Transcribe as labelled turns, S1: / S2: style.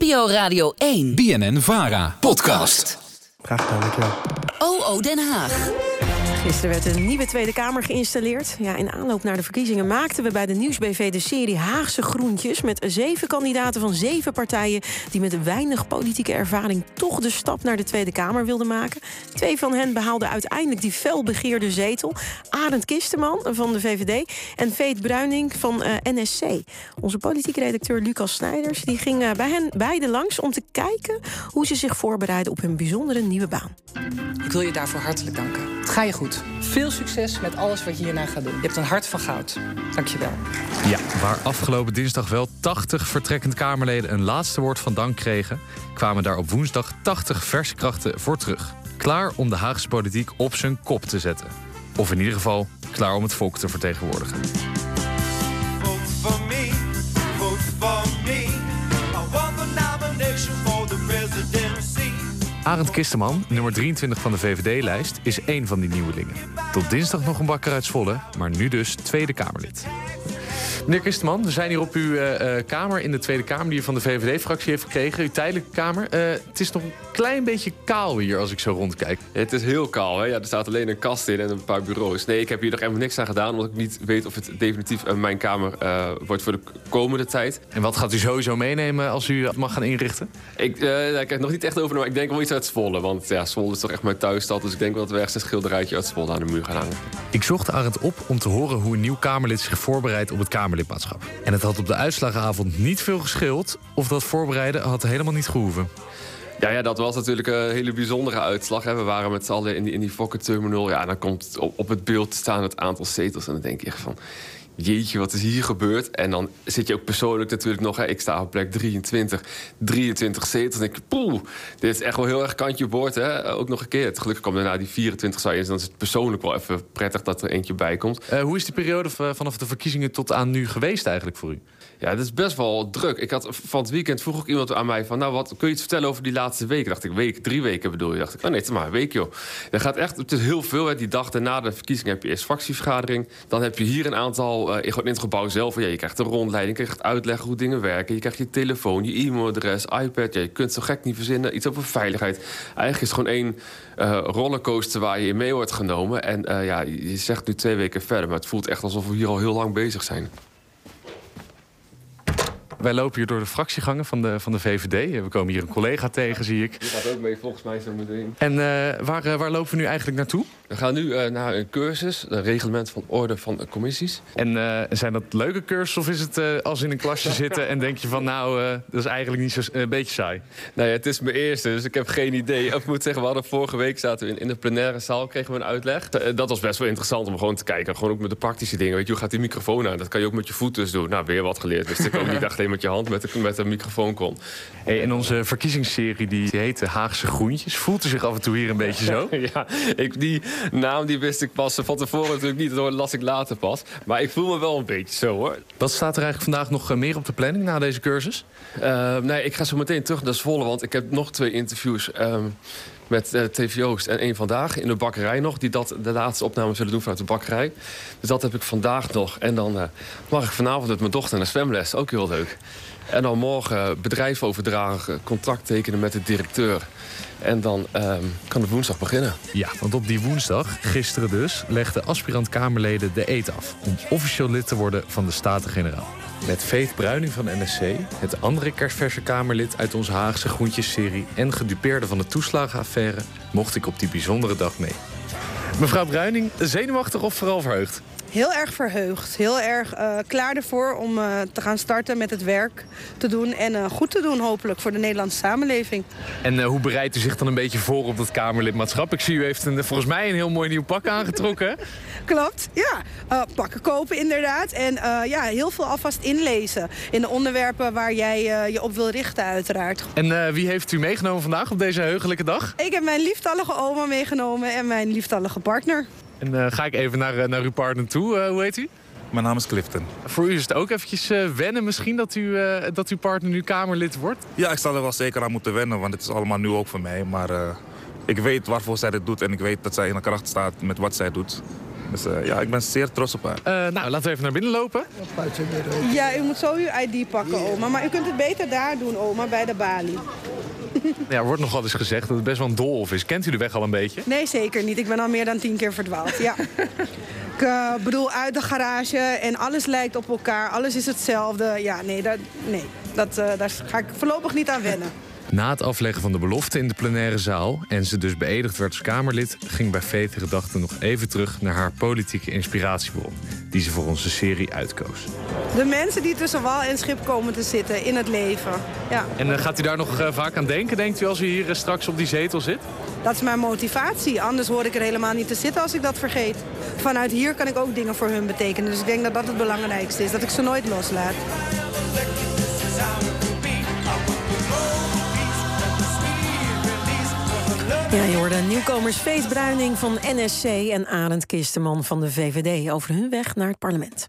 S1: NPO Radio 1.
S2: BNN Vara. Podcast.
S3: Graag gedaan, dankjewel.
S1: OO Den Haag.
S4: Gisteren werd een nieuwe Tweede Kamer geïnstalleerd. Ja, in aanloop naar de verkiezingen maakten we bij de Nieuwsbv de serie Haagse Groentjes... met zeven kandidaten van zeven partijen... die met weinig politieke ervaring toch de stap naar de Tweede Kamer wilden maken. Twee van hen behaalden uiteindelijk die felbegeerde zetel. Arend Kisteman van de VVD en Veet Bruining van eh, NSC. Onze politieke redacteur Lucas Snijders die ging eh, bij hen beiden langs... om te kijken hoe ze zich voorbereiden op hun bijzondere nieuwe baan.
S5: Ik wil je daarvoor hartelijk danken. Ga je goed. Veel succes met alles wat je hierna gaat doen. Je hebt een hart van goud. Dank je wel.
S6: Ja, waar afgelopen dinsdag wel 80 vertrekkend Kamerleden een laatste woord van dank kregen, kwamen daar op woensdag 80 verskrachten voor terug. Klaar om de Haagse politiek op zijn kop te zetten. Of in ieder geval klaar om het volk te vertegenwoordigen. Arend Kisteman, nummer 23 van de VVD-lijst, is één van die nieuwelingen. Tot dinsdag nog een bakker uit Zwolle, maar nu dus Tweede Kamerlid. Meneer Kisteman, we zijn hier op uw eh, eh, kamer in de Tweede Kamer... die u van de VVD-fractie heeft gekregen, uw tijdelijke kamer. Eh, het is nog een klein beetje kaal hier als ik zo rondkijk.
S7: Het is heel kaal, hè? Ja, er staat alleen een kast in en een paar bureaus. Nee, ik heb hier nog helemaal niks aan gedaan... omdat ik niet weet of het definitief mijn kamer wordt voor de komende tijd.
S6: En wat gaat u sowieso meenemen als u dat mag gaan inrichten?
S7: Ik, daar heb ik het nog niet echt over, maar ik denk wel iets uit Zwolle. Want ja, Zwolle is toch echt mijn thuisstad... dus ik denk wel dat we ergens een schilderijtje uit Zwolle aan de muur gaan hangen.
S6: Ik zocht Arend op om te horen hoe een nieuw Kamerlid zich voorbereidt op het En het had op de uitslagenavond niet veel gescheeld... of dat voorbereiden had helemaal niet gehoeven.
S7: Ja, ja, dat was natuurlijk een hele bijzondere uitslag. Hè. We waren met z'n allen in die, in die Fokker-terminal. Ja, en dan komt op, op het beeld staan het aantal zetels. En dan denk je echt van... Jeetje, wat is hier gebeurd? En dan zit je ook persoonlijk natuurlijk nog... Hè, ik sta op plek 23, 23 zetels. Denk je, poeh, dit is echt wel heel erg kantje boord. Hè? Ook nog een keer. Gelukkig kwam daarna die 24 zou je. Dus dan is het persoonlijk wel even prettig dat er eentje bij komt.
S6: Eh, hoe is die periode vanaf de verkiezingen tot aan nu geweest eigenlijk voor u?
S7: Ja, dat is best wel druk. Ik had van het weekend vroeg ook iemand aan mij van... nou, wat kun je iets vertellen over die laatste weken? Dacht ik, week, drie weken bedoel je? Dacht ik, oh nee, het is maar een week, joh. Er gaat echt, het is heel veel. Hè. Die dag daarna de verkiezing heb je eerst fractievergadering. Dan heb je hier een aantal, gewoon in het gebouw zelf... Ja, je krijgt een rondleiding, je krijgt uitleggen hoe dingen werken. Je krijgt je telefoon, je e-mailadres, iPad. Ja, je kunt zo gek niet verzinnen. Iets over veiligheid. Eigenlijk is het gewoon één eh, rollercoaster waar je in mee wordt genomen. En eh, ja, je zegt nu twee weken verder... maar het voelt echt alsof we hier al heel lang bezig zijn.
S6: Wij lopen hier door de fractiegangen van de, van de VVD. We komen hier een collega tegen, zie ik.
S7: Die gaat ook mee volgens mij zo meteen.
S6: En eh, waar, eh, waar lopen we nu eigenlijk naartoe?
S7: We gaan nu eh, naar een cursus, een reglement van orde van commissies.
S6: En eh, zijn dat leuke cursussen of is het eh, als in een klasje zitten en denk je van nou, eh, dat is eigenlijk niet zo een beetje saai?
S7: Nee, het is mijn eerste, dus ik heb geen idee. Ik moet zeggen, we hadden vorige week zaten we in, in de plenaire zaal, kregen we een uitleg. Dat was best wel interessant om gewoon te kijken. Gewoon ook met de praktische dingen. Weet je, hoe gaat die microfoon aan? Dat kan je ook met je voet dus doen. Nou, weer wat geleerd. Dus ik ook niet echt alleen met je hand met de, met de microfoon kon.
S6: Hey, in onze verkiezingsserie die heette Haagse Groentjes, voelt u zich af en toe hier een beetje zo?
S7: ja, ik, die naam die wist ik pas van tevoren natuurlijk niet. Dat las ik later pas. Maar ik voel me wel een beetje zo hoor.
S6: Wat staat er eigenlijk vandaag nog eh, meer op de planning na deze cursus?
S7: Eh, nee, ik ga zo meteen terug naar Zwolle, want ik heb nog twee interviews ehm, met eh TV Oost en één vandaag in de bakkerij nog. Die dat de laatste opname zullen doen vanuit de bakkerij. Dus dat heb ik vandaag nog. En dan eh, mag ik vanavond met mijn dochter naar zwemles. Ook heel leuk. En dan morgen bedrijf overdragen, contract tekenen met de directeur. En dan ehm, kan de woensdag beginnen.
S6: Ja, want op die woensdag, gisteren dus, legden aspirant-Kamerleden de eet af... om officieel lid te worden van de Staten-Generaal. Met Veet Bruining van NSC, het andere kerstverse Kamerlid... uit onze Haagse Groentjes-serie en gedupeerde van de toeslagenaffaire... mocht ik op die bijzondere dag mee. Mevrouw Bruining, zenuwachtig of vooral verheugd?
S8: Heel erg verheugd. Heel erg eh, klaar ervoor om eh, te gaan starten met het werk te doen. En eh, goed te doen hopelijk voor de Nederlandse samenleving.
S6: En hoe bereidt u zich dan een beetje voor op dat Kamerlidmaatschap? Ik zie u heeft een, volgens mij een heel mooi nieuw pak aangetrokken.
S8: Klopt, ja. Pakken kopen inderdaad. En ja, heel veel alvast inlezen. In de onderwerpen waar jij je op wil richten uiteraard.
S6: En wie heeft u meegenomen vandaag op deze heugelijke dag?
S8: Ik heb mijn lieftallige oma meegenomen en mijn lieftallige partner.
S6: En eh, ga ik even naar, eh, naar uw partner toe. Eh, hoe heet u?
S9: Mijn naam is Clifton.
S6: Voor u is het ook eventjes wennen misschien dat, u, eh, dat uw partner nu Kamerlid wordt?
S9: Ja, ik zal er wel zeker aan moeten wennen, want het is allemaal nieuw ook voor mij. Maar eh, ik weet waarvoor zij dit doet en ik weet dat zij in de kracht staat met wat zij doet. Dus eh, ja, ik ben zeer trots op haar.
S6: Eh, nou, laten we even naar binnen lopen.
S8: Ja, u moet zo uw ID pakken, oma. Maar u kunt het beter daar doen, oma, bij de balie.
S6: Ja, er wordt nog wel eens gezegd dat het best wel een doolhof is. Kent u de weg al een beetje?
S8: Nee, zeker niet. Ik ben al meer dan tien keer verdwaald, ja. Ik eh, bedoel, uit de garage en alles lijkt op elkaar. Alles is hetzelfde. Ja, nee, dat, nee. Dat, eh, daar ga ik voorlopig niet aan wennen.
S6: Na het afleggen van de belofte in de plenaire zaal... en ze dus beëdigd werd als Kamerlid... ging bij Faith de gedachte nog even terug naar haar politieke inspiratiebron... die ze voor onze serie uitkoos.
S8: De mensen die tussen wal en schip komen te zitten in het leven. Ja,
S6: En eh, gaat u daar nog eh, vaak aan denken, denkt u, als u hier eh, straks op die zetel zit?
S8: dat is mijn motivatie. Anders hoor ik er helemaal niet te zitten als ik dat vergeet. Vanuit hier kan ik ook dingen voor hun betekenen. Dus ik denk dat dat het belangrijkste is. Dat ik ze nooit loslaat.
S4: Ja, je nieuwkomers Vees Bruining van NSC en Arend Kisteman van de VVD over hun weg naar het parlement.